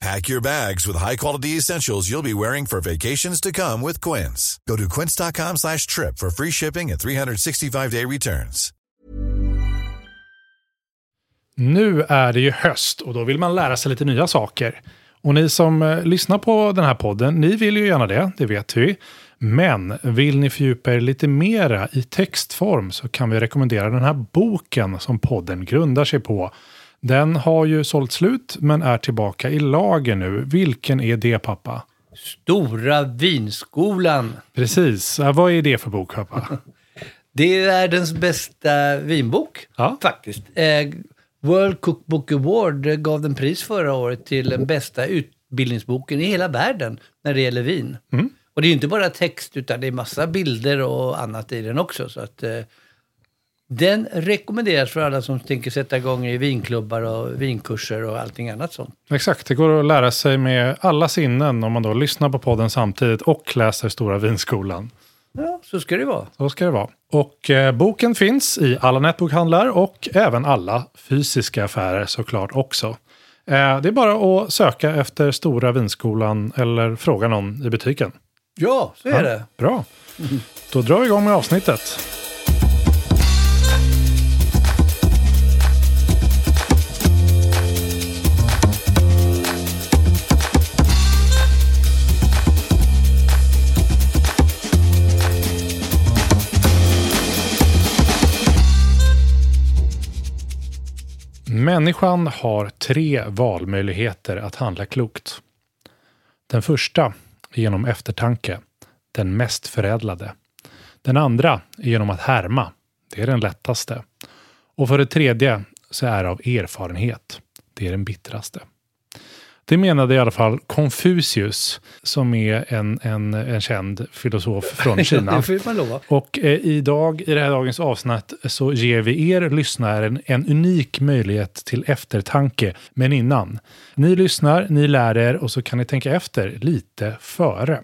Pack your bags with high-quality essentials you'll be wearing for vacations to come with Quince. Go to quince.com slash trip for free shipping and 365-day returns. Nu är det ju höst och då vill man lära sig lite nya saker. Och ni som eh, lyssnar på den här podden, ni vill ju gärna det, det vet vi. Men vill ni fördjupa er lite mera i textform så kan vi rekommendera den här boken som podden grundar sig på. Den har ju sålt slut men är tillbaka i lager nu. Vilken är det pappa? Stora vinskolan. Precis, Ja, vad är det för bok pappa? Det är världens bästa vinbok, Ja. faktiskt. Eh, World Cookbook Award gav den pris förra året till den bästa utbildningsboken i hela världen när det gäller vin. Och det är ju inte bara text, utan det är massa bilder och annat i den också. Så att, eh, den rekommenderas för alla som tänker sätta igång i vinklubbar och vinkurser och allting annat sånt. Exakt, det går att lära sig med alla sinnen om man då lyssnar på podden samtidigt och läser Stora Vinskolan. Ja, så ska det vara. Så ska det vara. Och eh, boken finns i alla nätbokhandlar och även alla fysiska affärer såklart också. Eh, det är bara att söka efter Stora Vinskolan eller fråga någon i butiken. Ja, så är det. Bra. Då drar vi igång med avsnittet. Människan har tre valmöjligheter att handla klokt. Den första är genom eftertanke, den mest förädlade. Den andra är genom att härma, det är den lättaste. Och för det tredje så är det av erfarenhet, det är den bittraste. Det menade i alla fall Konfucius, som är en, en, en känd filosof från Kina. Och eh, idag, i det här dagens avsnitt, så ger vi er lyssnare en, unik möjlighet till eftertanke. Men innan. Ni lyssnar, ni lär er och så kan ni tänka efter lite före.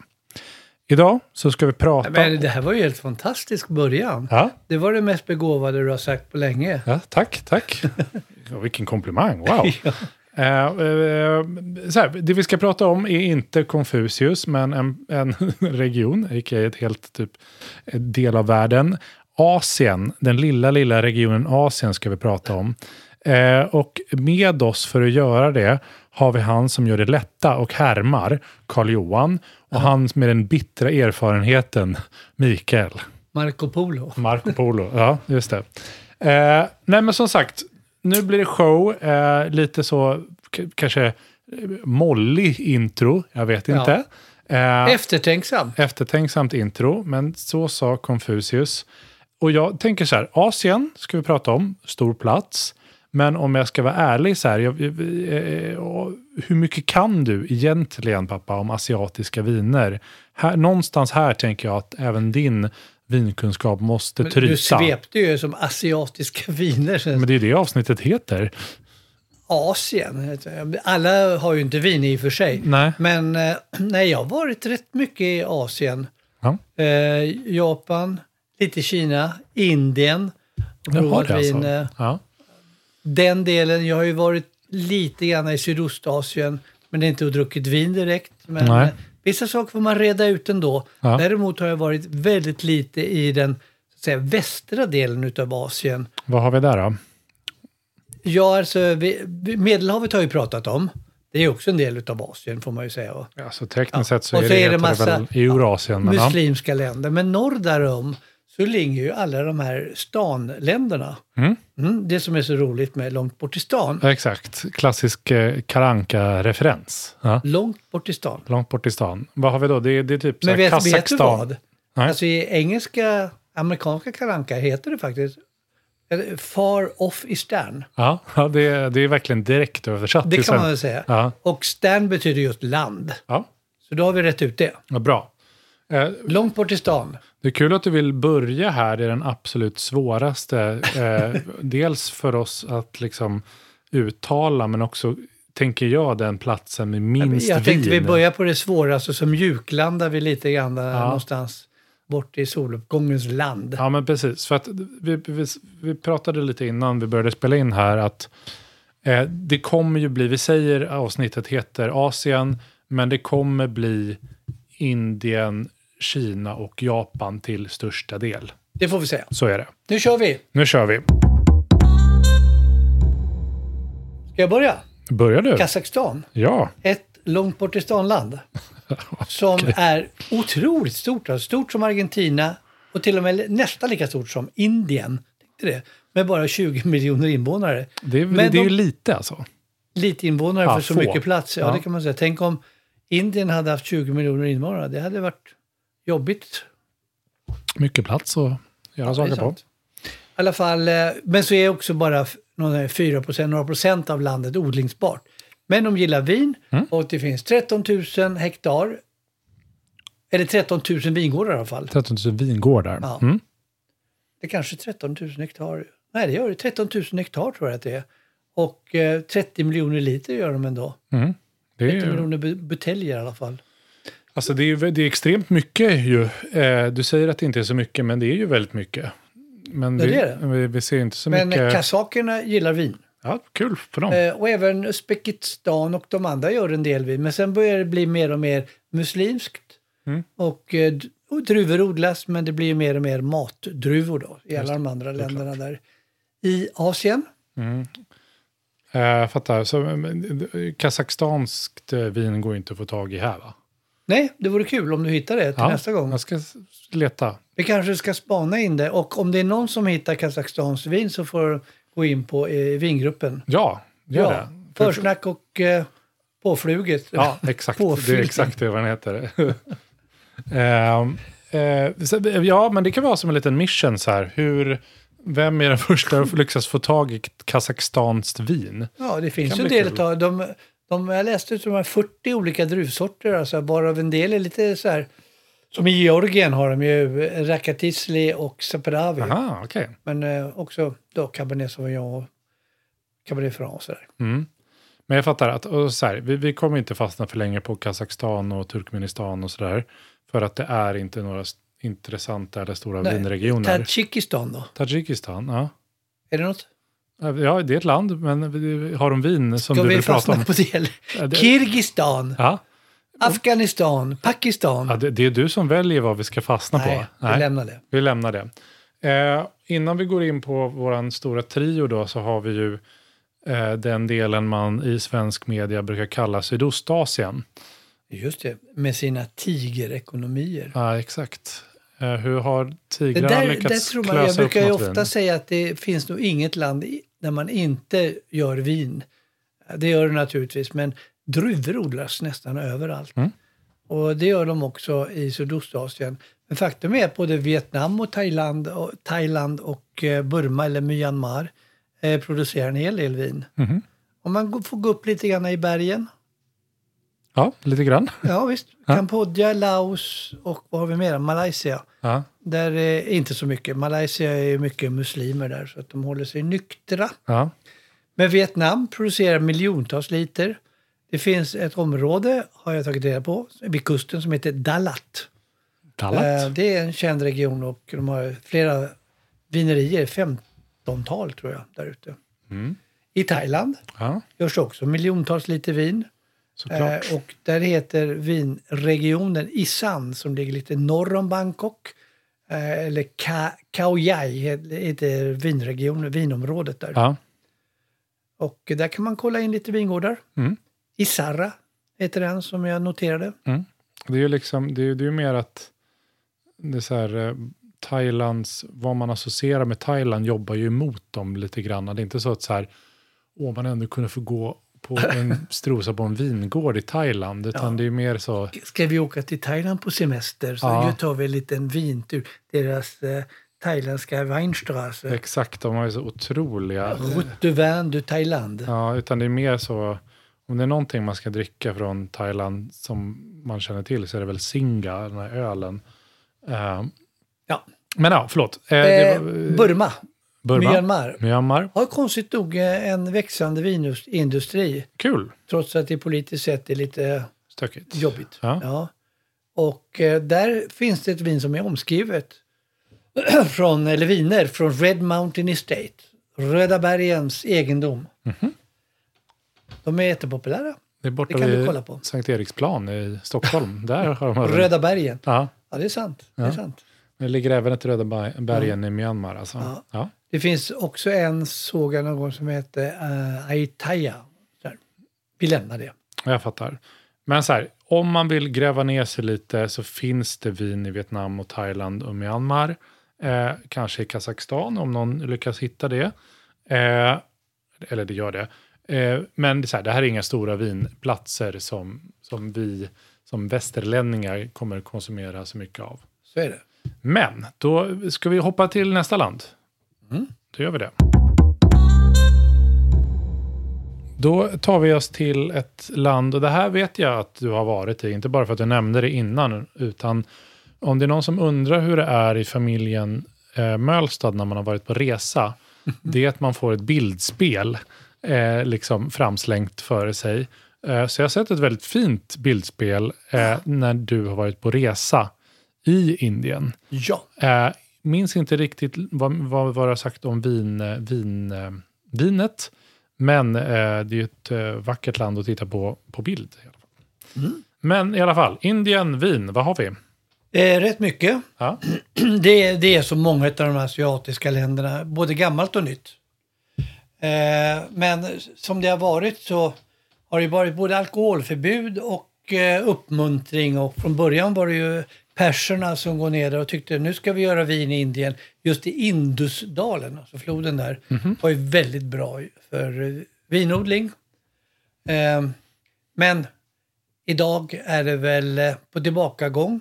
Idag så ska vi prata... Men det här var ju en helt fantastisk början. Ja, Det var det mest begåvade du har sagt på länge. ja, tack, tack. Ja, vilken komplimang, wow. Eh, eh, så här, det vi ska prata om är inte Konfucius, men en, en region, a.k.a. ett helt typ, del av världen. Asien, den lilla, lilla regionen Asien ska vi prata om. Eh, och med oss för att göra det har vi han som gör det lätta och härmar, Karl Johan. Och han med den bittra erfarenheten, Mikael. Marco Polo. Marco Polo, ja just det. Nej men som sagt, nu blir det show, eh, lite så k- kanske eh, mollig intro, jag vet Ja. inte. Eh, Eftertänksam. eftertänksamt intro, men så sa Confucius. Och jag tänker så här, Asien ska vi prata om, stor plats. Men om jag ska vara ärlig så här, jag, eh, hur mycket kan du egentligen pappa om asiatiska viner? Här, någonstans här tänker jag att även din vinkunskap måste Men tryta. Du svepte ju som asiatiska viner. Men det är det avsnittet heter. Asien. Alla har ju inte vin i och för sig. Nej. Men eh, nej, jag har varit rätt mycket i Asien. Ja. Eh, Japan, lite Kina, Indien. och provat det vin. alltså. eh, Ja. Den delen, jag har ju varit lite grann i Sydostasien, men inte druckit vin direkt. Men Nej. Vissa saker får man reda ut ändå. Ja. Däremot har jag varit väldigt lite i den så att säga, västra delen utav Asien. Vad har vi där då? Ja, alltså, vi, Medelhavet har vi pratat om. Det är också en del utav Asien får man ju säga. Alltså, tekniskt Ja. sett så Och är så det, är det massa- väl i Eurasien. Men, ja. muslimska länder. Men norr därom så ligger ju alla de här stanländerna. Mm, det som är så roligt med långt bort i stan. Exakt. Klassisk eh, karanka referens ja. Långt bort i stan. Långt bort i stan. Vad har vi då? Det det är typ Men vet, vet du vad? Nej. Alltså i engelska, amerikanska karanka heter det faktiskt Far off i Stan. Ja, ja det, är, det är verkligen direkt översatt. Det kan man väl säga. Ja, Och Stan betyder just land. ja. Så då har vi rätt ut det. ja bra. Eh, Långt bort i stan. Det är kul att du vill börja här i den absolut svåraste. Eh, dels för oss att liksom uttala, men också, tänker jag, den platsen med minst Jag tänkte vi vin. börjar på det svåraste, så mjuklandar vi lite grann där någonstans bort i soluppgångens land. Ja, men precis. För att vi, vi, vi pratade lite innan vi började spela in här att eh, det kommer ju bli, vi säger avsnittet heter Asien, men det kommer bli Indien, Kina och Japan till största del. Det får vi säga. Så är det. Nu kör vi. Nu kör vi. Ska jag börja? Börjar du? Kazakstan. Ja. Ett långt bort i stan-land. Som är otroligt stort. Alltså stort som Argentina och till och med nästan lika stort som Indien. Tänkte det. Med bara 20 miljoner invånare. Det är, Men det är ju lite alltså. Lite invånare Ja, för så få. mycket plats. Ja, Ja. det kan man säga. Tänk om Indien hade haft 20 miljoner invånare. Det hade varit jobbigt. Mycket plats att göra Ja, saker på. I alla fall, eh, men så är också bara f- några 4 procent, några procent av landet odlingsbart. Men de gillar vin Mm. och det finns 13 000 hektar. Eller 13 000 vingårdar i alla fall. 13 000 vingårdar. Ja. Mm. Det är kanske 13 000 hektar. Nej, det gör det. 13 000 hektar tror jag att det är. Och eh, 30 miljoner liter gör de ändå. Mm. Det, 30 är, ju- miljoner bu- buteljer i alla fall. Alltså det, är, det är extremt mycket ju. Eh, du säger att det inte är så mycket, men det är ju väldigt mycket. Men vi, det är det. Vi, vi ser inte så Men mycket. kazakerna gillar vin. Ja, kul för dem. Eh, och även Uzbekistan och de andra gör en del vin. Men sen börjar det bli mer och mer muslimskt. Mm. Och, eh, och druvor odlas, men det blir mer och mer matdruvor då i alla de andra länderna där. I Asien, Eh, Jag fattar. Så, men, eh, Kazakstanskt eh, vin går inte att få tag i här va? Nej, det vore kul om du hittar det till nästa gång. Jag ska s- leta. Vi kanske ska spana in det. Och om det är någon som hittar Kazakstans vin så får du gå in på eh, vingruppen. Ja, gör Ja, det. försnack och eh, påfluget. Ja, exakt. Det är exakt det vad den heter. Ehm, eh, så, ja, men det kan vara som en liten mission så här. Hur, vem är den första att lyckas få tag i Kazakstanskt vin? Ja, det finns Kan ju en bli del kul. av de, de Jag läste att de har 40 olika druvsorter, alltså, varav en del är lite så här... Som i Georgien har de ju Rakatisli och Saperavi. Aha, okej. Men eh, också då Cabernet Sauvignon och Cabernet Franc och sådär. Mm. Men jag fattar att och så här, vi, vi kommer inte fastna för länge på Kazakstan och Turkmenistan och sådär. För att det är inte några intressanta eller stora Nej, vinregioner. Tadzjikistan då? Tadzjikistan, ja. Är det något? Ja, det är ett land, men vi- har de vin som Ska du vi vill prata fastna om? på det? Ja, det- Kirgistan, Ja, Afghanistan, Pakistan. ja det, det är du som väljer vad vi ska fastna Nej, på. vi lämnar det. Vi lämnar det. Eh, innan vi går in på vår stora trio då så har vi ju eh, den delen man i svensk media brukar kalla Sydostasien. Just det, med sina tigerekonomier. Ja, exakt. Eh, hur har tigrarna där, där lyckats tror man, jag brukar ju ofta vin? säga att det finns nog inget land i- där man inte gör vin. Det gör det naturligtvis, men druvor odlas nästan överallt. Mm. Och det gör de också i Sydostasien. Men faktum är att både Vietnam och Thailand och, Thailand och eh, Burma eller Myanmar eh, producerar en hel del vin. Mhm. Om man får gå upp lite grann i bergen. Ja, lite grann. Ja visst, Ja. Kambodja, Laos och vad har vi mer? Malaysia. Ja, Där är inte så mycket. Malaysia är mycket muslimer där så att de håller sig nyktra. ja. Men Vietnam producerar miljontals liter. Det finns ett område, har jag tagit reda på, vid kusten som heter Dalat. Talat. Eh, Det är en känd region och de har flera vinerier, 50 13-tal tror jag, där ute. Mm. I Thailand Ja, görs också miljontals liter vin. Såklart. Eh, och där heter vinregionen Isan som ligger lite norr om Bangkok. Eh, eller Ka Khao Yai heter vinregionen, vinområdet där. ja. Och där kan man kolla in lite vingårdar. Mm. Isarra heter den som jag noterade. Det är ju liksom, det är, det är mer att det är så här, eh, Thailands, vad man associerar med Thailand jobbar ju emot dem lite grann. Det är inte så att så här, åh, man ändå kunde få gå på en strosa på en vingård i Thailand, utan Ja. det är mer så, Ska vi åka till Thailand på semester så Ja. nu tar vi en liten vintur. Deras eh, thailändska Weinstraße. exakt, de har ju så otroliga, Route du vin du Thailand. ja, utan det är mer så, om det är någonting man ska dricka från Thailand som man känner till så är det väl Singa, den här ölen. Eh, Ja. men ja, förlåt. Eh, Eh, var- Burma, Burma. Myanmar. Myanmar. har konstigt nog eh, en växande vinindustri. Kul. Trots att det politiskt sett är lite Stökigt. jobbigt. Ja. Och eh, där finns det ett vin som är omskrivet. från, eller viner från Red Mountain Estate. Röda bergens egendom. Mhm. De är jättepopulära. Det är borta Det kan du vid kolla på. Sankt Eriksplan i Stockholm. Där har de Röda bergen. Ja, Ja, det är sant. Det, är Ja. sant. det ligger även ett Röda Berg- bergen i Myanmar. Alltså. Ja. Det finns också en, såg jag någon gång, som heter uh, Aitaya. Här. Vi lämnar det. jag fattar. Men så här, om man vill gräva ner sig lite så finns det vin i Vietnam och Thailand och Myanmar. Eh, kanske i Kazakstan om någon lyckas hitta det. Eh, eller det gör det. Eh, men det, här, det här är inga stora vinplatser som, som vi som västerlänningar kommer konsumera så mycket av. Så är det. Men då ska vi hoppa till nästa land. Mm. Då gör vi det. Då tar vi oss till ett land, och det här vet jag att du har varit i, inte bara för att du nämnde det innan, utan om det är någon som undrar hur det är i familjen eh, Mölstad när man har varit på resa, det är att man får ett bildspel eh, liksom framslängt före sig. Eh, så jag har sett ett väldigt fint bildspel eh, när du har varit på resa i Indien. Ja. Minns inte riktigt vad, vad, har sagt om vin, eh, vin, eh, vinet. Men eh, det är ju ett eh, vackert land att titta på på bild. I alla fall. Men i alla fall, Indien, vin, vad har vi? Eh, rätt mycket. Ja. Det är, det är som många av de asiatiska länderna, både gammalt och nytt. Eh, men som det har varit så har det varit både alkoholförbud och eh, uppmuntring. Och från början var det ju perserna som går ner där och tyckte nu ska vi göra vin i Indien. Just i Indusdalen, alltså floden där, var ju väldigt bra för eh, vinodling. Eh, men idag är det väl eh, på tillbakagång.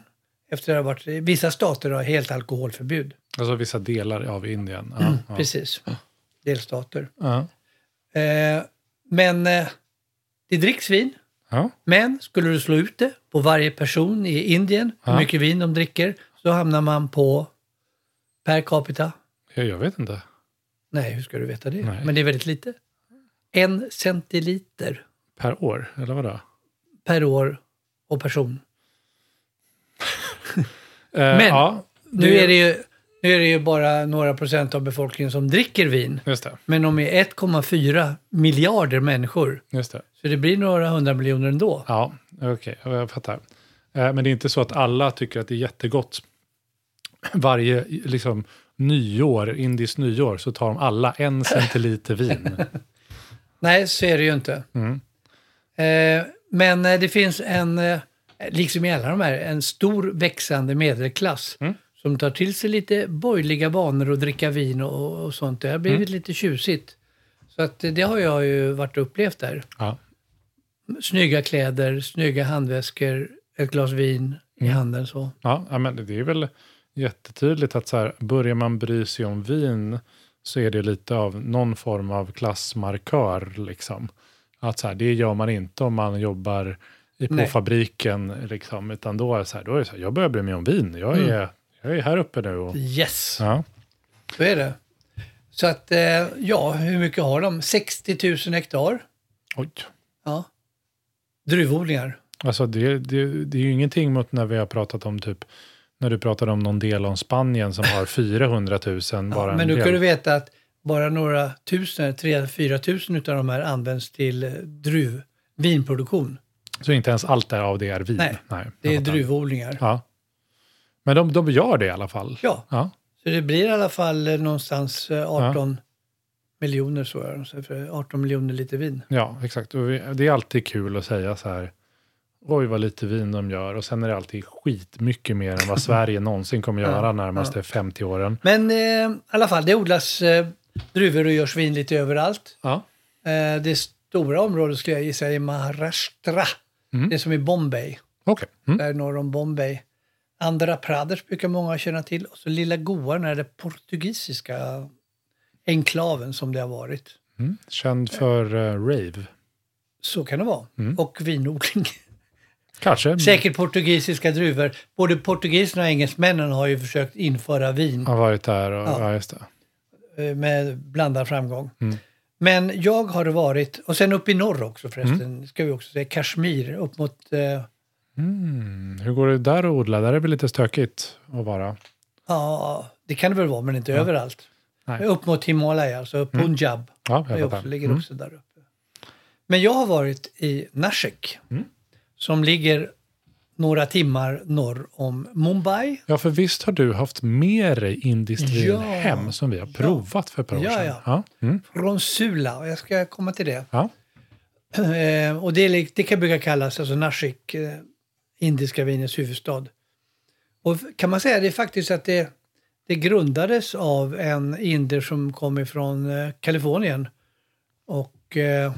Efter att ha varit, vissa stater har helt alkoholförbud. Alltså vissa delar av Indien. Ja, ja. Precis. Delstater. Ja. Eh, men eh, det dricks vin. Ja. Men skulle du slå ut det på varje person i Indien, hur Ja. mycket vin de dricker, så hamnar man på per capita. Jag, jag vet inte. Nej, hur ska du veta det? Nej. Men det är väldigt lite. En centiliter Per år, eller vadå? per år och person. Eh, Men- ja, Nu är, det ju, nu är det ju bara några procent av befolkningen som dricker vin. Just det. Men de är 1,4 miljarder människor. Just det. Så det blir några hundra miljoner ändå. Ja, okej, jag fattar. Eh, Men det är inte så att alla tycker att det är jättegott. Varje liksom, nyår, indiskt nyår, så tar de alla en centiliter vin. Nej, så är det ju inte. Mm. Eh, men eh, det finns en, liksom i alla de här, en stor växande medelklass Mm. Som tar till sig lite borgerliga vanor att dricka vin och, och sånt. Det har blivit Mm. lite tjusigt. Så att det har jag ju varit och upplevt där. Ja. Snygga kläder, snygga handväskor, ett glas vin i Mm. handen så. Ja, men det är väl jättetydligt att så här, börjar man bry sig om vin så är det lite av någon form av klassmarkör. Liksom. Att så här, det gör man inte om man jobbar i, på Nej. fabriken, liksom, utan då är, så här, då är det så här, jag börjar bry mig om vin. Jag Mm. Jag är här uppe nu. Och, Yes, ja. så är det. Så att, eh, ja, hur mycket har de? 60 000 hektar. Oj. Ja. Druvodlingar. Alltså det, det, det är ju ingenting mot när vi har pratat om typ, när du pratade om någon del om Spanien som har 400 000 bara Ja, en men du del. kan du veta att bara några tusen, tre, fyra tusen utav de här används till eh, druv, vinproduktion. Så inte ens allt av det är vin? Nej, Det jag är fattar. druvodlingar. Ja. Men de, de gör det i alla fall? Ja. ja. Så det blir i alla fall eh, någonstans eh, 18 miljoner, så är det. Så för 18 miljoner liter vin. Ja, exakt. Och det är alltid kul att säga så här, oj vad lite vin de gör. Och sen är det alltid skitmycket mer än vad Sverige någonsin kommer göra närmaste 50 åren. Men eh, i alla fall, det odlas eh, druvor och görs vin lite överallt. Ja, Eh, det stora området skulle jag gissa är Maharashtra. Det är som i Bombay, okej. Mm. där norr om Bombay. Andhra Pradesh brukar många känna till. Och så lilla Goan är det portugisiska enklaven som det har varit. Mm. Känd för eh, rave. Så kan det vara. Mm. Och vinodling. Kanske. Säkert portugisiska druvor. Både portugiserna och engelsmännen har ju försökt införa vin Har varit där och, Ja. ja. eh, med blandad framgång. Mm. Men jag har varit, och sen upp i norr också förresten, Mm. ska vi också säga, Kashmir, upp mot, eh, Mm. Hur går det där att odla? Där är det väl lite stökigt att vara? ja, det kan det väl vara, men inte överallt. Nej. Upp mot Himalaya, alltså Punjab, Ja, det jag också, ligger Mm. också där uppe. Men jag har varit i Nashik, Mm. som ligger några timmar norr om Mumbai. Ja, för visst har du haft med dig indiskt vin Ja. hem som vi har provat för ett par år Ja, sedan? ja. Ja. Mm. Från Sula, och jag ska komma till det. ja. Eh, och det, det kan brukar kallas alltså Nashik, eh, indiska vinets huvudstad. Och kan man säga det är faktiskt att det, det grundades av en indier som kom ifrån eh, Kalifornien och eh,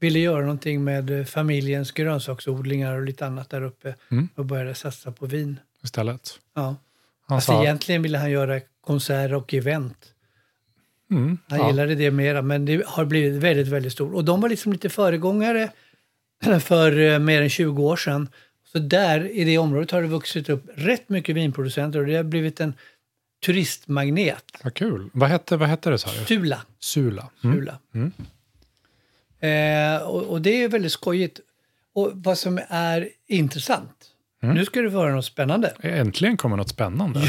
ville göra någonting med eh, familjens grönsaksodlingar och lite annat där uppe Mm. och började satsa på vin. Istället. Ja. Han Alltså sa, egentligen ville han göra konserter och event. mm, Han ja. gillade det mera, men det har blivit väldigt, väldigt stort. Och de var liksom lite föregångare för eh, mer än 20 år sedan. Så där i det området har det vuxit upp rätt mycket vinproducenter och det har blivit en turistmagnet. Vad kul. Vad hette, vad hette det sa du? Sula. Sula. Mm. Sula. Mm. Eh, och, och det är väldigt skojigt. Och vad som är intressant, Mm. nu ska du få höra något spännande. Äntligen kommer något spännande.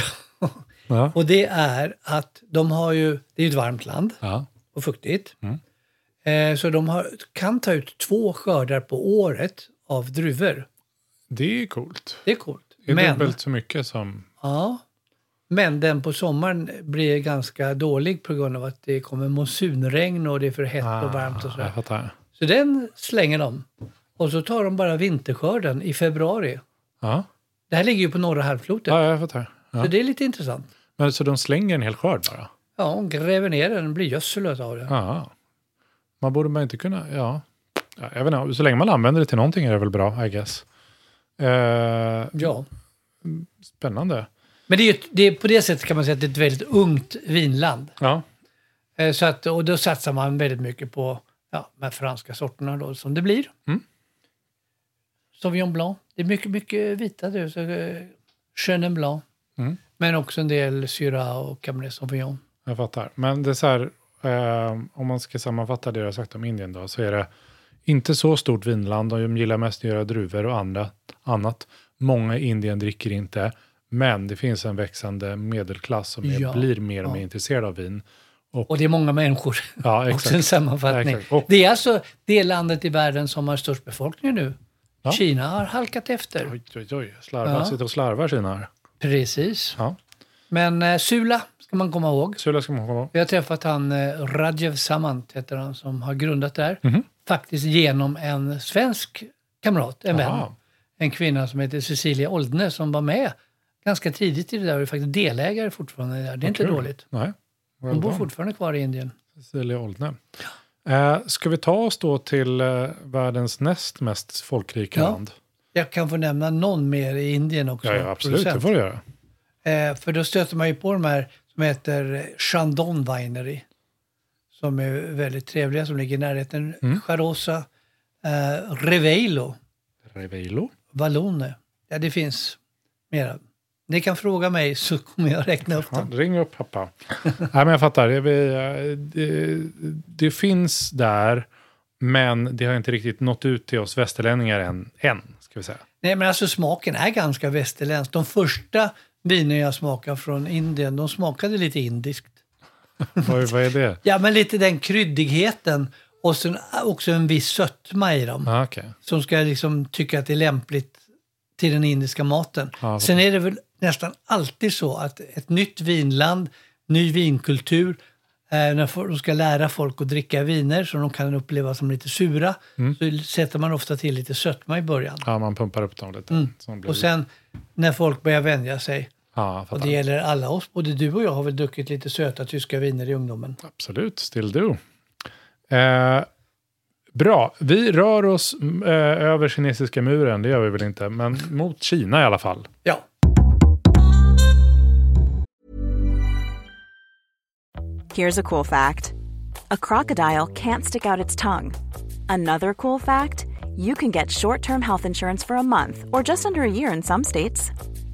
Ja. Och det är att de har ju, det är ett varmt land ja. och fuktigt. Mm. Eh, så de har, kan ta ut två skördar på året av druvor. Det är coolt. Det är coolt. Det är Men, dubbelt så mycket som... ja, men den på sommaren blir ganska dålig på grund av att det kommer monsunregn och det är för hett och varmt och Ah, sådär. Så den slänger de. Och så tar de bara vinterskörden i februari. Ja, Det här ligger ju på norra halvklotet. ja jag fattar. Ja. Så det är lite intressant. Men så de slänger en hel skörd bara? Ja, de gräver ner den, det blir gödsel av det. Ja. Man borde man inte kunna... Ja. ja. Jag vet inte, så länge man använder det till någonting är det väl bra, I guess. Eh, Ja. spännande. Men det är, ju, det är på det sättet kan man säga att det är ett väldigt ungt vinland. Ja. Eh, Så att, och då satsar man väldigt mycket på ja, de här franska sorterna då, som det blir. Mm. Sauvignon Blanc. Det är mycket, mycket vita du. Så, eh, Chenin Blanc. Mm. Men också en del Syrah och Cabernet Sauvignon. Jag fattar. Men det är så här, eh, om man ska sammanfatta det jag har sagt om Indien då, så är det inte så stort vinland och de gillar mest att göra druvor och andra, annat. Många i Indien dricker inte, men det finns en växande medelklass som är, Ja, blir mer och ja. mer intresserad av vin. Och det är många människor. Ja, Också en exakt. sammanfattning. Ja, exakt. Och- Det är alltså det landet i världen som har störst befolkning nu. Ja. Kina har halkat efter. Oj, oj, oj. Slarvar, Ja. sitter och slarvar Kina här. Precis. Men eh, Sula ska man komma ihåg. Sula ska man komma ihåg. Vi har träffat han eh, Rajev Samant, heter han, som har grundat där. Mhm. Faktiskt genom en svensk kamrat, en vän. Jaha. En kvinna som heter Cecilia Oldne som var med ganska tidigt i det där och är faktiskt delägare fortfarande där. Det är inte kul. dåligt. Nej. Well Hon bor done. fortfarande kvar i Indien. Cecilia Oldne. Eh, ska vi ta oss då till eh, världens näst mest folkrika Ja. land? Jag kan få nämna någon mer i Indien också. Ja, ja absolut. producent. Det får du göra. Eh, för då stöter man ju på de här som heter Chandon Winery. Som är väldigt trevliga, som ligger i närheten. Mm. Charosa, eh, Reveilo, Reveilo. Vallone. Ja, det finns mera. Ni kan fråga mig så kommer jag räkna upp Ja, dem. ring upp pappa. Nej, men jag fattar. Det, det, det finns där, men det har inte riktigt nått ut till oss västerlänningar än, än ska vi säga. Nej, men alltså smaken är ganska västerländsk. De första viner jag smakade från Indien, de smakade lite indiskt. vad, vad är det? Ja, men lite den kryddigheten och sen också en viss sötma i dem. Ah, okay. Som ska liksom tycka att det är lämpligt till den indiska maten. Ja, sen är det väl nästan alltid så att ett nytt vinland, ny vinkultur, eh, när de ska lära folk att dricka viner som de kan uppleva som lite sura, Mm. så sätter man ofta till lite sötma i början. Ja, man pumpar upp dem lite. Mm. Och sen när folk börjar vänja sig, ja, och det gäller alla oss, både du och jag har väl druckit lite söta tyska viner i ungdomen. Absolut, still do. Eh, bra, vi rör oss eh, över kinesiska muren, det gör vi väl inte, men mot Kina i alla fall. Ja. Here's a cool fact a crocodile can't stick out its tongue. Another cool fact you can get short term health insurance for a month or just under a year in some states.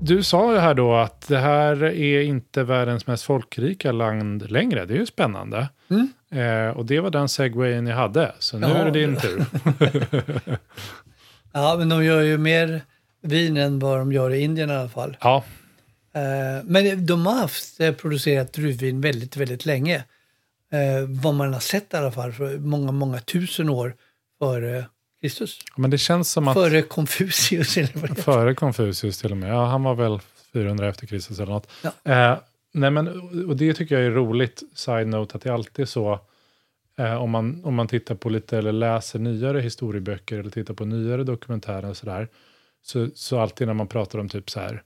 Du sa ju här då att det här är inte världens mest folkrika land längre. Det är ju spännande. Eh, och det var den segwayen jag hade. Så nu Ja. är det din tur. Ja, men de gör ju mer vin än vad de gör i Indien i alla fall. ja, Eh, Men de har haft eh, producerat druvvin väldigt, väldigt länge. Eh, Vad man har sett i alla fall, för många, många tusen år före Kristus. men det känns som att... Före Konfucius. eller vad. Före Konfucius till och med. Ja, han var väl 400 efter Kristus eller något. Ja. Eh, nej men, och det tycker jag är roligt, side-note, att det alltid är så, eh, om, man, om man tittar på lite, eller läser nyare historieböcker, eller tittar på nyare dokumentärer och sådär, så, så alltid när man pratar om typ så här,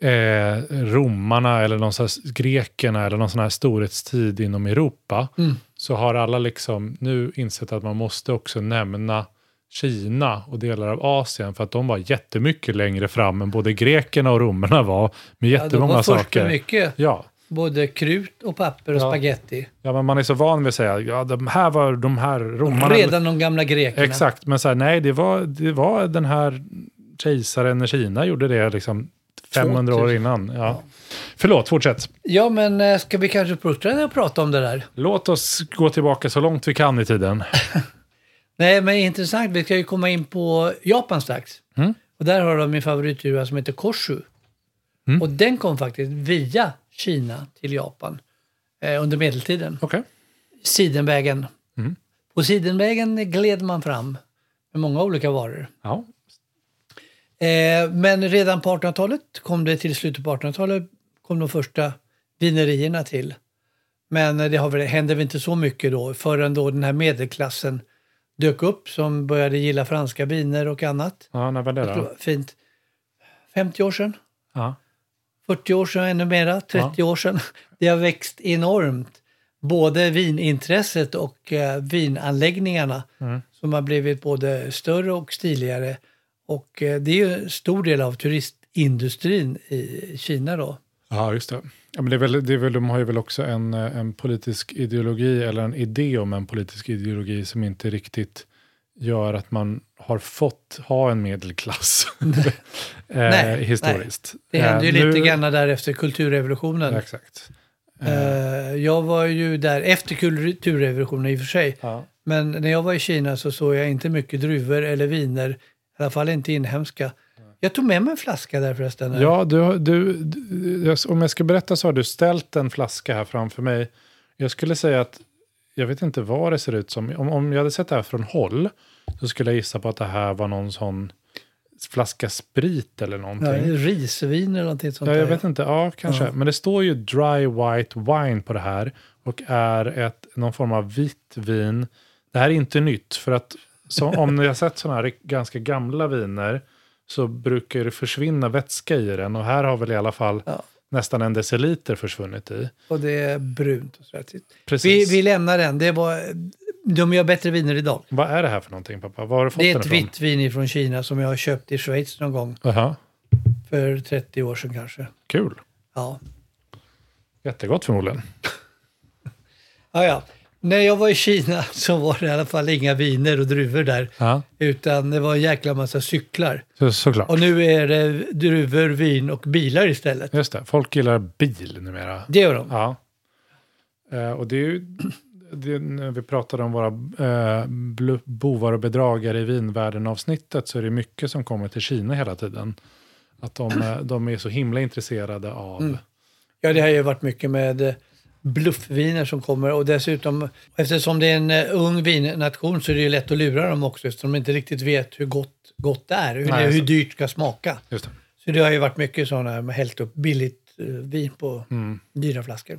eh, romarna eller någon grekerna eller någon sån här storhetstid inom Europa, Mm. Så har alla liksom nu insett att man måste också nämna Kina och delar av Asien för att de var jättemycket längre fram än både grekerna och romarna var med Ja, de jättemånga var saker. mycket. Ja, Både krut och papper och Ja. spaghetti. ja, men man är så van vid att säga ja, de här var de här romarna. Redan de gamla grekerna. Exakt, men så här, nej, det var, det var den här kejsaren i Kina gjorde det liksom 500 år 2000. innan. Ja. Förlåt, fortsätt. Ja, men eh, ska vi kanske fortsätta prata om det där? Låt oss gå tillbaka så långt vi kan i tiden. Nej, men intressant. Vi ska ju komma in på Japan strax. Mm. Och där har de min favoritdruva som heter Koshu. Mm. Och den kom faktiskt via Kina till Japan eh, under medeltiden. Okej. Sidenvägen. Mm. På Sidenvägen gled man fram med många olika varor. Ja. Eh, men redan på 1800-talet kom det till slutet på 1800-talet kom de första vinerierna till. Men eh, det har väl, hände väl inte så mycket då förrän då den här medelklassen dök upp som började gilla franska viner och annat. ja, när var det då? Fint. 50 år sedan, Ja. 40 år sedan ännu mera, 30 år sedan. Det har växt enormt. Både vinintresset och eh, vinanläggningarna Mm. som har blivit både större och stiligare. Och eh, det är ju en stor del av turistindustrin i Kina då. Ja, just det. Ja, men det är väl, det är väl, de har ju väl också en, eh, en politisk ideologi, eller en idé om en politisk ideologi som inte riktigt gör att man har fått ha en medelklass eh, Nej, historiskt. Det hände ju Eh, lite nu- grann där efter kulturrevolutionen. Exakt. Eh, jag var ju där efter kulturrevolutionen i och för sig. Ja. Men när jag var i Kina så såg jag inte mycket druvor eller viner. I alla fall inte inhemska. Jag tog med mig en flaska där förresten. Ja, du, du, du, om jag ska berätta så har du ställt en flaska här framför mig. Jag skulle säga att jag vet inte vad det ser ut som. Om, om jag hade sett det här från håll så skulle jag gissa på att det här var någon sån flaska sprit eller Ja, någonting. risvin eller någonting sånt Ja, jag där. vet inte. Ja, kanske. Ja. Men det står ju dry white wine på det här och är ett, någon form av vitt vin. Det här är inte nytt för att så, om ni har sett sådana här ganska gamla viner så brukar det försvinna vätska i den och här har väl i alla fall Ja. nästan en deciliter försvunnit i. Och det är brunt och sådär. Vi, Precis. vi lämnar den. Det var, de gör bättre viner idag. Vad är det här för någonting pappa? Var har du fått Det är ett vitt vin från Kina som jag har köpt i Schweiz någon gång. Jaha, För 30 år sedan kanske. kul. Ja. Jättegott förmodligen. Ja, ja. När jag var i Kina så var det i alla fall inga viner och druvor där. Ja, Utan det var en jäkla massa cyklar. så, såklart. Och nu är det druvor, vin och bilar istället. Just det, folk gillar bil numera. Det gör de. Ja. Eh, och det är ju, det, när vi pratade om våra eh, bovar och bedragare i vinvärlden avsnittet så är det mycket som kommer till Kina hela tiden. Att de, eh, de är så himla intresserade av... Mm. Ja, det har ju varit mycket med eh, bluffviner som kommer och dessutom eftersom det är en eh, ung vinnation så är det ju lätt att lura dem också eftersom de inte riktigt vet hur gott, gott det är, hur, Nej, det, hur dyrt ska smaka. Just det, Så det har ju varit mycket sådana med hällt upp billigt eh, vin på Mm. dyra flaskor.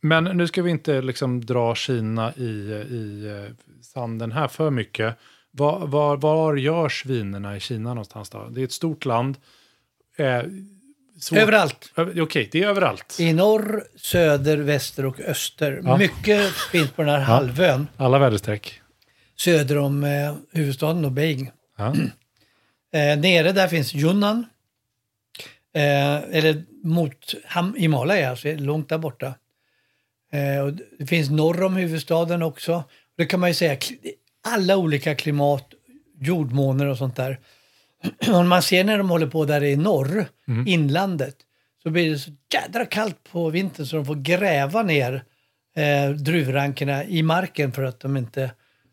Men nu ska vi inte liksom dra Kina i, i eh, sanden här för mycket. Var, var, var görs vinerna i Kina någonstans då? Det är ett stort land. Eh, svårt- Överallt. Okej, det är överallt. I norr, söder, väster och öster. Ja. Mycket finns på den här halvön Alla väderstreck. söder om eh, huvudstaden och Beijing. Ja. Eh, nere där finns Yunnan. Eh, eller mot Ham- Himalaya, alltså långt där borta. Eh, och det finns norr om huvudstaden också. Det kan man ju säga, alla olika klimat, jordmåner och sånt där. Om man ser när de håller på där i norr, inlandet, så blir det så jädra kallt på vintern så de får gräva ner eh, druvrankerna i marken för att de inte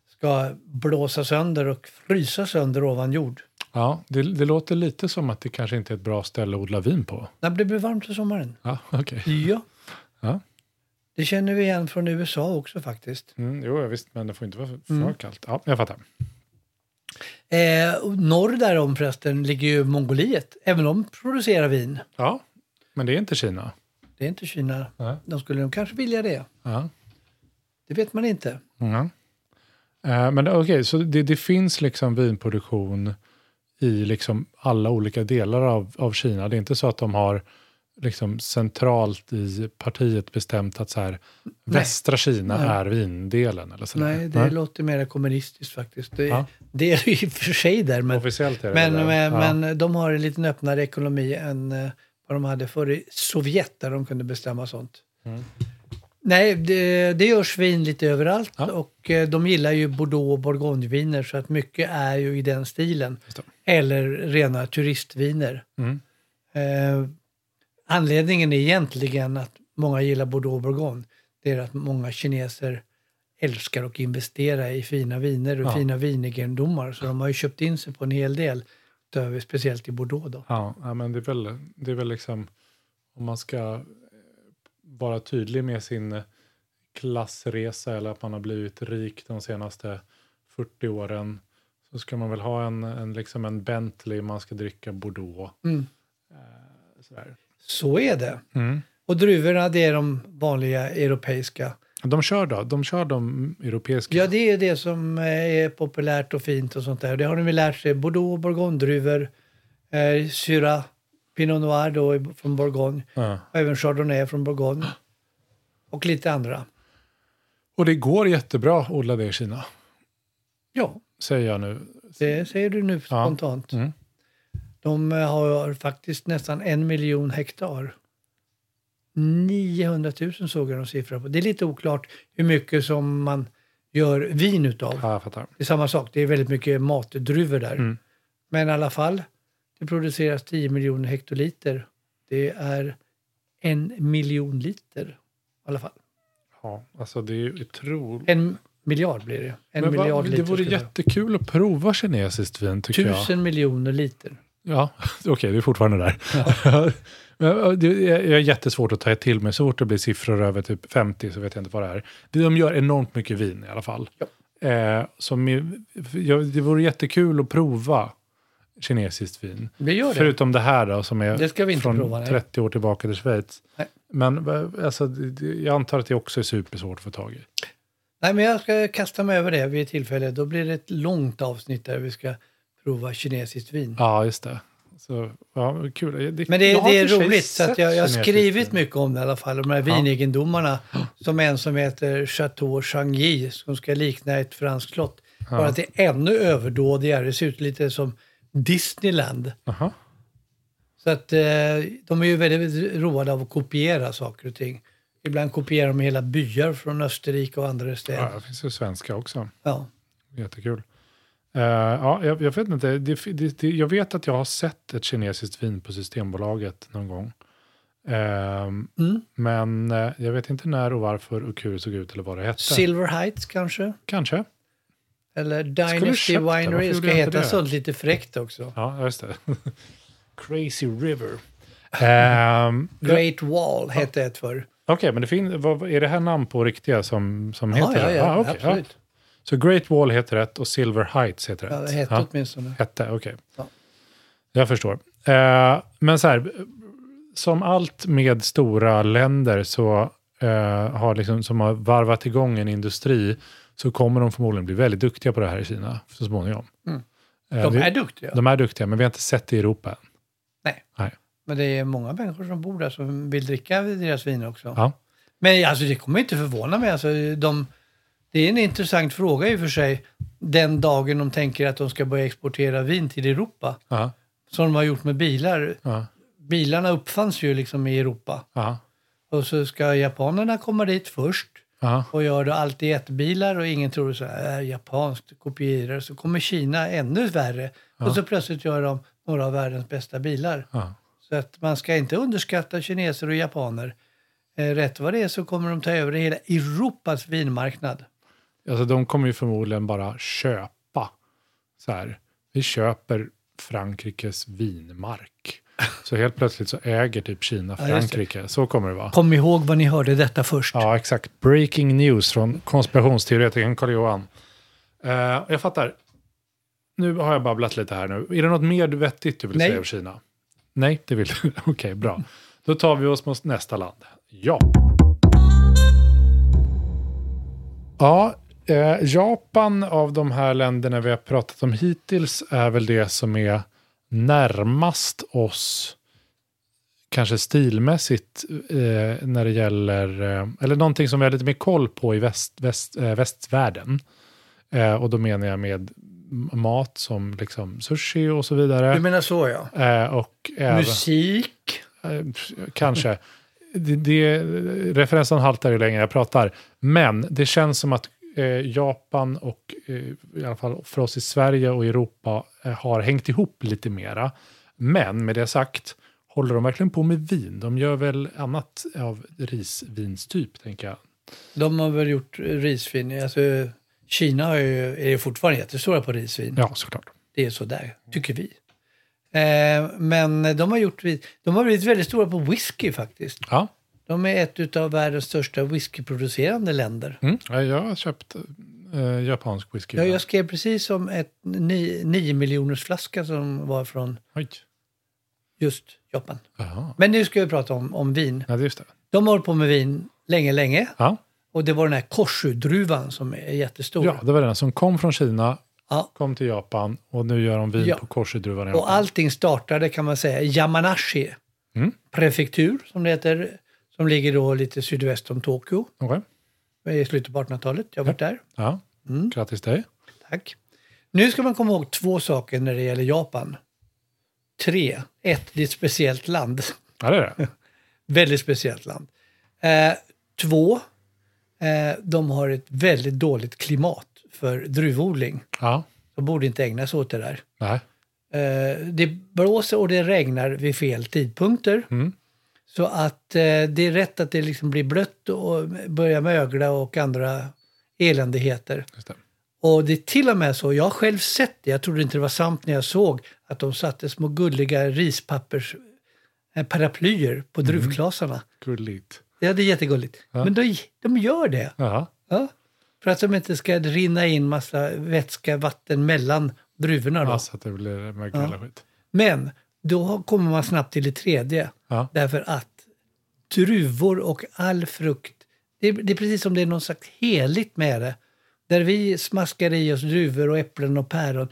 ska blåsa sönder och frysa sönder ovan jord. Ja, det, det låter lite som att det kanske inte är ett bra ställe att odla vin på. Det blir varmt på sommaren. Ja, okej. Ja. Ja. Det känner vi igen från USA också faktiskt. Mm, jo, visst, men det får inte vara för, för Mm. kallt. Ja, jag fattar. Eh, norr därom förresten ligger ju Mongoliet. Även de producerar vin. Ja, men det är inte Kina. Det är inte Kina. Nej. De skulle nog kanske vilja det. Ja. Det vet man inte. Mm. Eh, men okej, så det, det finns liksom vinproduktion i liksom alla olika delar av, av Kina. Det är inte så att de har liksom centralt i partiet bestämt att så här, västra Kina Nej. är vindelen. Eller så Nej, det låter mer kommunistiskt faktiskt. Det, Ja. det är det i och för sig där. Men, Officiellt är det men, det där. men, Ja. men de har en liten öppnare ekonomi än eh, vad de hade förr i Sovjet där de kunde bestämma sånt. Mm. Nej, det, det görs vin lite överallt Ja. och eh, de gillar ju Bordeaux och Bourgogneviner så att mycket är ju i den stilen. Eller rena turistviner. Mm. Eh, anledningen är egentligen att många gillar Bordeaux och Bourgogne. Det är att många kineser älskar att investera i fina viner och Ja. fina vinegendomar. Så de har ju köpt in sig på en hel del, utöver, speciellt i Bordeaux. Då. Ja, men det är väl, det är väl liksom om man ska eh, vara tydlig med sin klassresa eller att man har blivit rik de senaste 40 åren så ska man väl ha en, en, liksom en Bentley, man ska dricka Bordeaux. Mm. Eh, sådär. Så är det. Mm. Och druvorna, det är de vanliga europeiska. De kör då? De kör de europeiska? Ja, det är det som eh, är populärt och fint och sånt där. Det har de väl lärt sig. Bordeaux, bourgogne-druvor, eh, Syrah, Pinot Noir då från Bourgogne. Ja. Och även Chardonnay från Bourgogne. Och lite andra. Och det går jättebra att odla det i Kina, Ja, säger jag nu. det säger du nu Ja. spontant. Mm. De eh, har faktiskt nästan en miljon hektar. 900 000 såg jag någon siffra på. Det är lite oklart hur mycket som man gör vin utav. Ja, jag fattar. Det är samma sak, det är väldigt mycket matdruvor där. Mm. Men i alla fall, det produceras 10 miljoner hektoliter. Det är en miljon liter i alla fall. Ja, alltså det är ju otroligt. En miljard blir det. En Men miljard det liter. vore jättekul att prova kinesiskt vin tycker jag. Tusen miljoner liter. Ja, okej, det är fortfarande där. Är jag är jättesvårt att ta till mig. Så fort det blir siffror över typ 50 så vet jag inte vad det är. De gör enormt mycket vin i alla fall. Eh, som är, ja, det vore jättekul att prova kinesiskt vin. Det gör det. Förutom det här då som är vi från prova, nej. 30 år tillbaka till Schweiz. Nej. Men eh, alltså, jag antar att det också är supersvårt att få tag i. Nej, men jag ska kasta mig över det vid ett tillfälle. Då blir det ett långt avsnitt där vi ska prova kinesiskt vin. Ja, just det. Så, ja, kul. Det, Men det, det är roligt, så att jag, jag har skrivit mycket om det i alla fall. De här vinegendomarna, som en som heter Chateau Changy, som ska likna ett franskt slott. Bara att det är ännu överdådigare, det ser ut lite som Disneyland. Aha. Så att eh, de är ju väldigt roade av att kopiera saker och ting. Ibland kopierar de hela byar från Österrike och andra Ja, städer. det finns ju svenska också. Ja. Jättekul. Eh, ja, jag, jag vet inte. Det, det, det, jag vet att jag har sett ett kinesiskt vin på Systembolaget någon gång. Ehm, Mm. Men eh, jag vet inte när och varför och hur det såg ut eller vad det hette. Silver Heights kanske? Kanske. Eller Dynasty det? Winery. gjorde ska heta det? sånt lite fräckt också. Ja, just det. Crazy River. Ehm, Great Wall hette ett för. Okej, men det fin- vad, är det här namn på riktiga som, som Ja, heter ja, det? ja, Ah, okej, absolut. Så Great Wall heter rätt och Silver Heights heter rätt? Ja, det hette Ja. åtminstone. Hette, okej. Ja. Jag förstår. Eh, men så här, som allt med stora länder så eh, har liksom, som har varvat igång en industri så kommer de förmodligen bli väldigt duktiga på det här i Kina så småningom. Mm. Eh, De är duktiga. De är duktiga, men vi har inte sett det i Europa än. Nej. Nej. Men det är många människor som bor där som vill dricka deras vin också. Ja. Men alltså, det kommer inte förvåna mig. Alltså, de, det är en intressant fråga i och för sig. Den dagen de tänker att de ska börja exportera vin till Europa. Ja. Som de har gjort med bilar. Ja. Bilarna uppfanns ju liksom i Europa. Ja. Och så ska japanerna komma dit först. Och gör det alltid jättebilar och ingen tror så här, äh, japanskt, kopierar. Så kommer Kina ännu värre och så plötsligt gör de några av världens bästa bilar. Så att man ska inte underskatta kineser och japaner. Eh, rätt vad det är så kommer de ta över hela Europas vinmarknad. Alltså de kommer ju förmodligen bara köpa. Så här, vi köper Frankrikes vinmark. Så helt plötsligt så äger typ Kina Ja. Frankrike. Så kommer det vara. Kom ihåg vad ni hörde detta först. Ja, exakt. Breaking news från konspirationsteoretikern Carl-Johan. Eh, jag fattar. Nu har jag babblat lite här nu. Är det något mer vettigt du vill Nej. säga om Kina? Nej, det vill du. Okej, bra. Då tar vi oss mot nästa land. Ja. Ja, eh, Japan av de här länderna vi har pratat om hittills är väl det som är närmast oss kanske stilmässigt eh, när det gäller, eh, eller någonting som vi har lite mer koll på i väst, väst, eh, västvärlden. Eh, och då menar jag med mat som liksom sushi och så vidare. Du menar så ja. Eh, och även, Musik. Kanske. Det, det, referensen haltar ju längre jag pratar. Men det känns som att eh, Japan och eh, i alla fall för oss i Sverige och Europa eh, har hängt ihop lite mera. Men med det sagt, håller de verkligen på med vin? De gör väl annat av risvinstyp, tänker jag. De har väl gjort risvin. Alltså, Kina har ju, är fortfarande jättestora på risvin. Ja, såklart. Det är sådär, tycker vi. Eh, men de har, gjort, de har blivit väldigt stora på whisky faktiskt. Ja. De är ett av världens största whiskyproducerande länder. Mm. Ja, Jag har köpt eh, japansk whisky. Ja, jag skrev precis om ett 9 miljoners flaska som var från Oj. just Japan. Jaha. Men nu ska vi prata om, om vin. Ja, just det. De har hållit på med vin länge, länge. Ja. Och det var den här korsudruvan som är jättestor. ja, det var den som kom från Kina, Ja. kom till Japan och nu gör de vin Ja. på korsudruvan i Och Japan. allting startade kan man säga i Yamanashi Mm. prefektur som det heter. Som ligger då lite sydväst om Tokyo Okej. i slutet på 1800-talet. Jag har varit där. Ja. Mm. Grattis dig. Tack. Nu ska man komma ihåg två saker när det gäller Japan. Tre. Ett, det är ett speciellt land. Ja, det är det. Väldigt speciellt land. Eh, två, eh, de har ett väldigt dåligt klimat för druvodling. Ja. De borde inte ägna sig åt det där. Nej. Eh, det blåser och det regnar vid fel tidpunkter. Mm. Så att eh, det är rätt att det liksom blir blött och börjar mögla och andra eländigheter. Det. Och det är till och med så, jag har själv sett det, jag trodde inte det var sant när jag såg att de satte små gulliga rispappers eh, paraplyer på druvklasarna. Gulligt. Ja, det är jättegulligt. Ja. Men de, de gör det. Ja. Ja. För att de inte ska rinna in massa vätska, vatten mellan druvorna. Då. ja, så att det blir mögel Ja. skit. Men då kommer man snabbt till det tredje. Ja. Därför att druvor och all frukt, det är, det är precis som det är något slags heligt med det. Där vi smaskar i oss druvor och äpplen och päron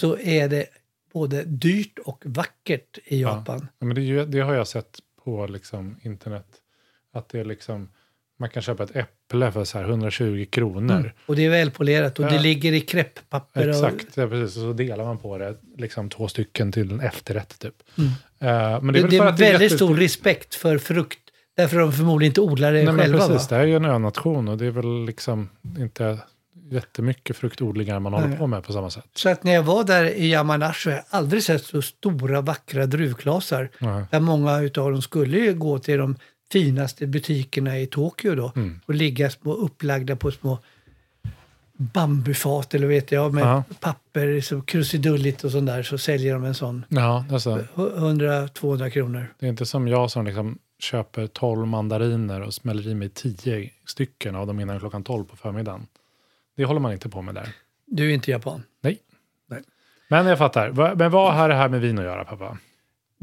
så är det både dyrt och vackert i Japan. Ja, men det, det har jag sett på liksom, internet. Att det är liksom, man kan köpa ett äpple för så här 120 kronor. Mm. Och det är välpolerat och det Ja. ligger i krepppapper. Och, Exakt, ja, precis. Och så delar man på det, liksom två stycken till en efterrätt typ. Mm. Eh, men det, väl det för är väldigt jätte- stor respekt för frukt. Därför de förmodligen inte odlar det Nej, men själva. precis, va? det här är ju en önation och det är väl liksom inte jättemycket fruktodlingar man håller Nej. på med på samma sätt. Så att när jag var där i Yamanashi har jag aldrig sett så stora vackra druvklasar. Nej. Där många utav dem skulle ju gå till de finaste butikerna i Tokyo då. Mm. Och ligga små upplagda på små bambufat eller vet jag med Ja. papper, så krusidulligt och sånt där. Så säljer de en sån. Ja, alltså, 100-200 kronor. det är inte som jag som liksom köper 12 mandariner och smäller i mig 10 stycken av dem innan klockan 12 på förmiddagen. Det håller man inte på med där. Du är inte japan. Nej. Nej. Men jag fattar. Men vad har det här med vin att göra, pappa?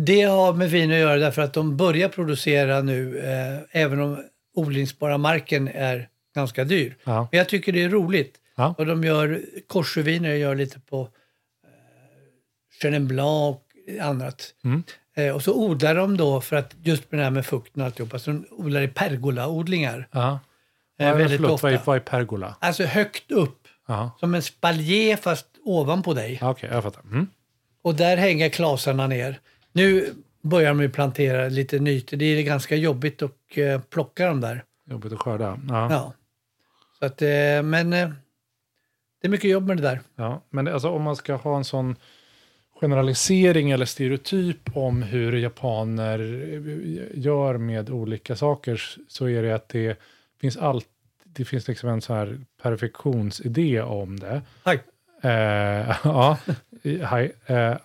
Det har med vin att göra därför att de börjar producera nu, eh, även om odlingsbara marken är ganska dyr. Ja. Men jag tycker det är roligt. Ja. Och de gör korsuviner, gör lite på eh, Chenin Blanc och annat. Mm. Eh, och så odlar de då, för att just med det här med fukten och alltihopa, så de odlar i pergolaodlingar. Ja. Eh, väldigt förlåt, ofta. vad är, vad är pergola? Alltså högt upp, Ja, som en spaljer fast ovanpå dig. okej, jag fattar. Mm. Och där hänger klasarna ner. Nu börjar de plantera lite nytt. Det är ganska jobbigt att eh, plocka dem där. Jobbigt att skörda. Ja. Ja. Så att, eh, men eh, det är mycket jobb med det där. Ja, men alltså, om man ska ha en sån generalisering eller stereotyp om hur japaner gör med olika saker så är det att det finns allt det finns liksom en så här perfektionsidé om det. Hej. Eh, ja,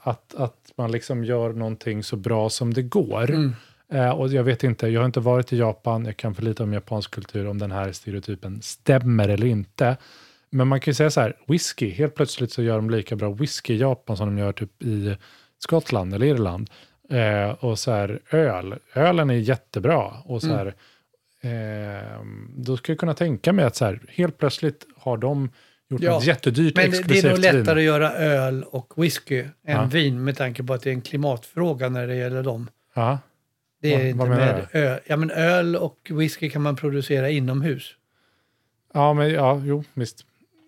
att, att man liksom gör någonting så bra som det går. Mm. Eh, och jag vet inte, jag har inte varit i Japan, jag kan för lite om japansk kultur, om den här stereotypen stämmer eller inte. Men man kan ju säga så här, whisky, helt plötsligt så gör de lika bra whisky i Japan som de gör typ i Skottland eller Irland. Eh, och så här, öl, ölen är jättebra. Och så här, eh, då skulle jag kunna tänka mig att så här, helt plötsligt har de gjort Ja, något jättedyrt Men det- det exklusivt är nog lättare vin. att göra öl och whisky än Ja. vin med tanke på att det är en klimatfråga när det gäller dem. Ja, Det är Vad- inte vad med öl. Ja, men öl och whisky kan man producera inomhus. ja, men ja, jo, visst.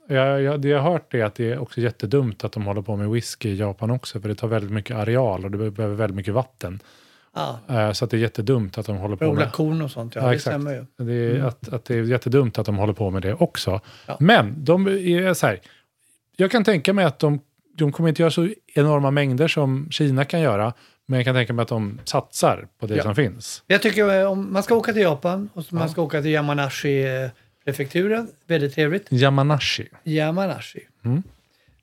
Jag, jag, det jag har hört är att det är också jättedumt att de håller på med whisky i Japan också, för det tar väldigt mycket areal och det behöver väldigt mycket vatten. Ja, Eh, så att det är jättedumt att de håller på att odla med... korn och sånt. Ja, Ja, det exakt. stämmer ju. Det är, Mm. att, att det är jättedumt att de håller på med det också. Ja. Men de är så här, jag kan tänka mig att de, de kommer inte göra så enorma mängder som Kina kan göra, men jag kan tänka mig att de satsar på det Ja. som finns. Jag tycker eh, om man ska åka till Japan och man ska åka till Yamanashi-prefekturen, väldigt trevligt. Yamanashi. Yamanashi. Mm.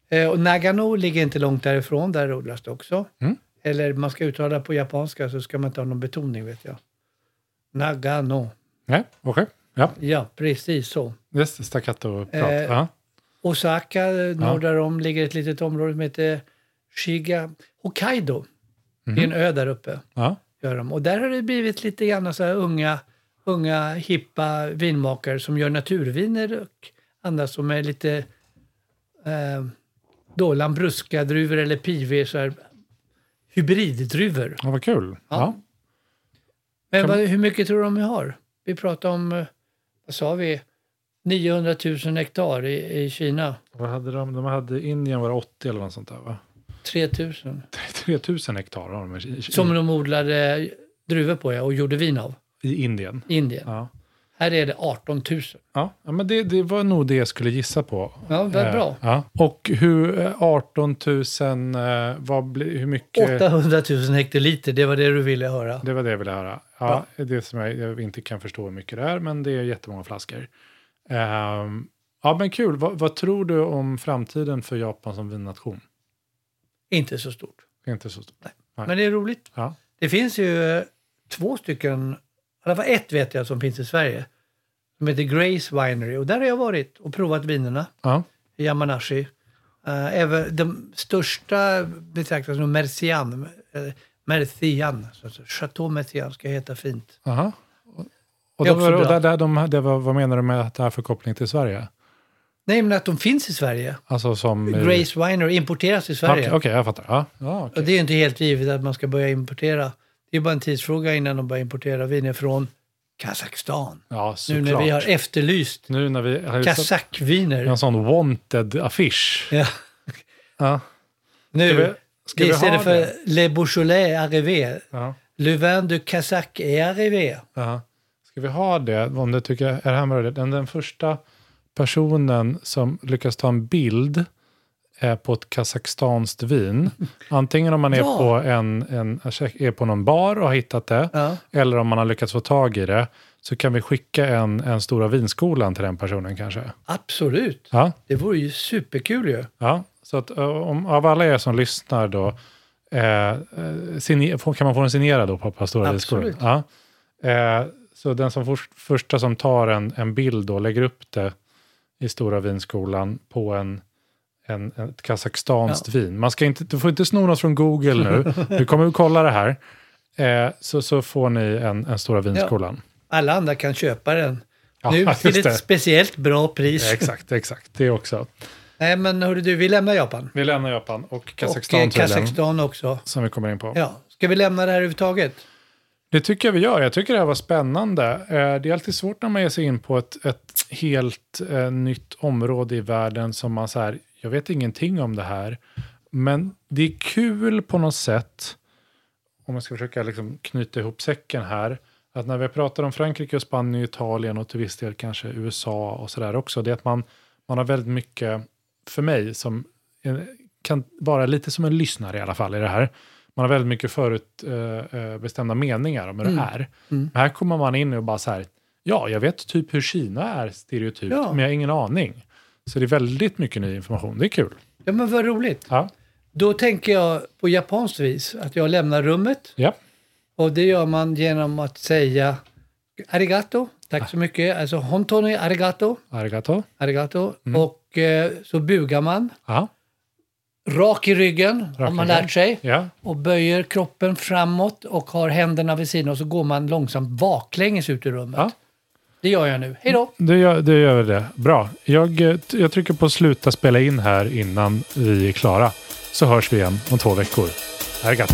Eh, och Nagano ligger inte långt därifrån, där odlas det också. Mm. Eller man ska uttala på japanska så ska man inte ha någon betoning vet jag. Nagano. Nej, okej. Ja, Ja, precis så. yes, staccato-prat. Eh, ja. Osaka, norr därom, ligger ett litet område som heter Shiga. Hokkaido. Det är en ö där uppe. Ja. Gör de. Och där har det blivit lite grann så unga, unga hippa vinmakare som gör naturviner och andra som är lite eh, då lambrusca-druvor eller pive, så här, hybriddruvor. ja, vad kul. Ja. Ja. Men vad, hur mycket tror du de har? Vi pratar om, eh, vad sa vi, 900 000 hektar i, i Kina. Vad hade de? De hade Indien var det 80 eller något sånt där va? 3000. 3000 hektar har de Som de odlade druvor på ja, och gjorde vin av. i Indien. Indien. Ja. Här är det 18 000. Ja, ja, men det, det var nog det jag skulle gissa på. Ja, det är Eh, bra. Ja. Och hur, eh, 18 000, eh, vad blir, hur mycket? 800 000 hektoliter, det var det du ville höra. Det var det jag ville höra. Ja, Det som jag, jag inte kan förstå hur mycket det är, men det är jättemånga flaskor. Ehm, ja, men kul. Vad, vad tror du om framtiden för Japan som vinnation? Inte så stort. Inte så stort. Nej. Men det är roligt. Ja. Det finns ju eh, två stycken, alla fall ett vet jag som finns i Sverige. Som heter Grace Winery och där har jag varit och provat vinerna Ja. i Yamanashi. Uh, även de största betraktas som Mercian. Uh, Mercian. Chateau Mercian ska heta fint. Aha. Och, Det också och där, där de, det var, vad menar du med att det här för koppling till Sverige? Nej, men att de finns i Sverige. Alltså som... Grace Winery importeras i Sverige. Okej, okej, jag fattar. Ja, ja, okej. Och det är inte helt givet att man ska börja importera. Det är bara en tidsfråga innan de börjar importera viner från Kazakstan. ja Nu när vi har efterlyst Nu när vi har kazakkviner. en sån wanted-affisch. Ja. Ja. Nu, Ska vi- ska vi istället ha för det? Le Beaujolais arrivé. Ja. Le vin du Kazakh est arrivé. Ja. Ska vi ha det, om du tycker är det här det, den, den första personen som lyckas ta en bild eh, på ett kazakstanskt vin. Antingen om man är Ja. på en, en, är på någon bar och har hittat det, Ja. eller om man har lyckats få tag i det, så kan vi skicka en, en Stora vinskolan till den personen kanske. Absolut. Ja, Det vore ju superkul ju. ja. så att eh, om, av alla er som lyssnar då, eh, eh, signe, får- kan man få en signerad då på, på Stora vinskolan? Absolut. Ja. Eh, så den som först, första som tar en, en bild och lägger upp det i Stora vinskolan på en, en, ett kazakstanskt vin. Man ska inte, du får inte sno något från Google nu. Vi kommer att kolla det här. Eh, så, så får ni en, en Stora vinskolan. Alla andra kan köpa den. Ja, nu till det. ett speciellt bra pris. Exakt, exakt. Det också. Nej, men hörru du, vi lämnar Japan. Vi lämnar Japan och Kazakstan och eh, Kazakstan också. som vi kommer in på. Ja. Ska vi lämna det här överhuvudtaget? Det tycker jag vi gör. Jag tycker det här var spännande. Eh, Det är alltid svårt när man ger sig in på ett, ett helt eh, nytt område i världen som man så här, jag vet ingenting om det här. Men det är kul på något sätt, om man ska försöka liksom knyta ihop säcken här, att när vi pratar om Frankrike och Spanien och Italien och till viss del kanske USA och sådär också, det är att man, man har väldigt mycket, för mig, som eh, kan vara lite som en lyssnare i alla fall i det här. Man har väldigt mycket förutbestämda bestämda meningar om hur det är. Men här kommer man in och bara så här, ja, jag vet typ hur Kina är stereotypt, Ja. men jag har ingen aning. Så det är väldigt mycket ny information, det är kul. Ja, men vad roligt. Ja, Då tänker jag på japanskt vis att jag lämnar rummet. ja. Och det gör man genom att säga arigato, tack så mycket. Alltså hontoni arigato, arigato. arigato. Mm. Och eh, så bugar man, Ja, rak i ryggen Rak har man lärt sig. ja. Och böjer kroppen framåt och har händerna vid sidan och så går man långsamt baklänges ut ur rummet. Ja. Det gör jag nu. Hej då! Det gör, det gör det. Bra. Jag, jag trycker på sluta spela in här innan vi är klara. Så hörs vi igen om två veckor. Arigato.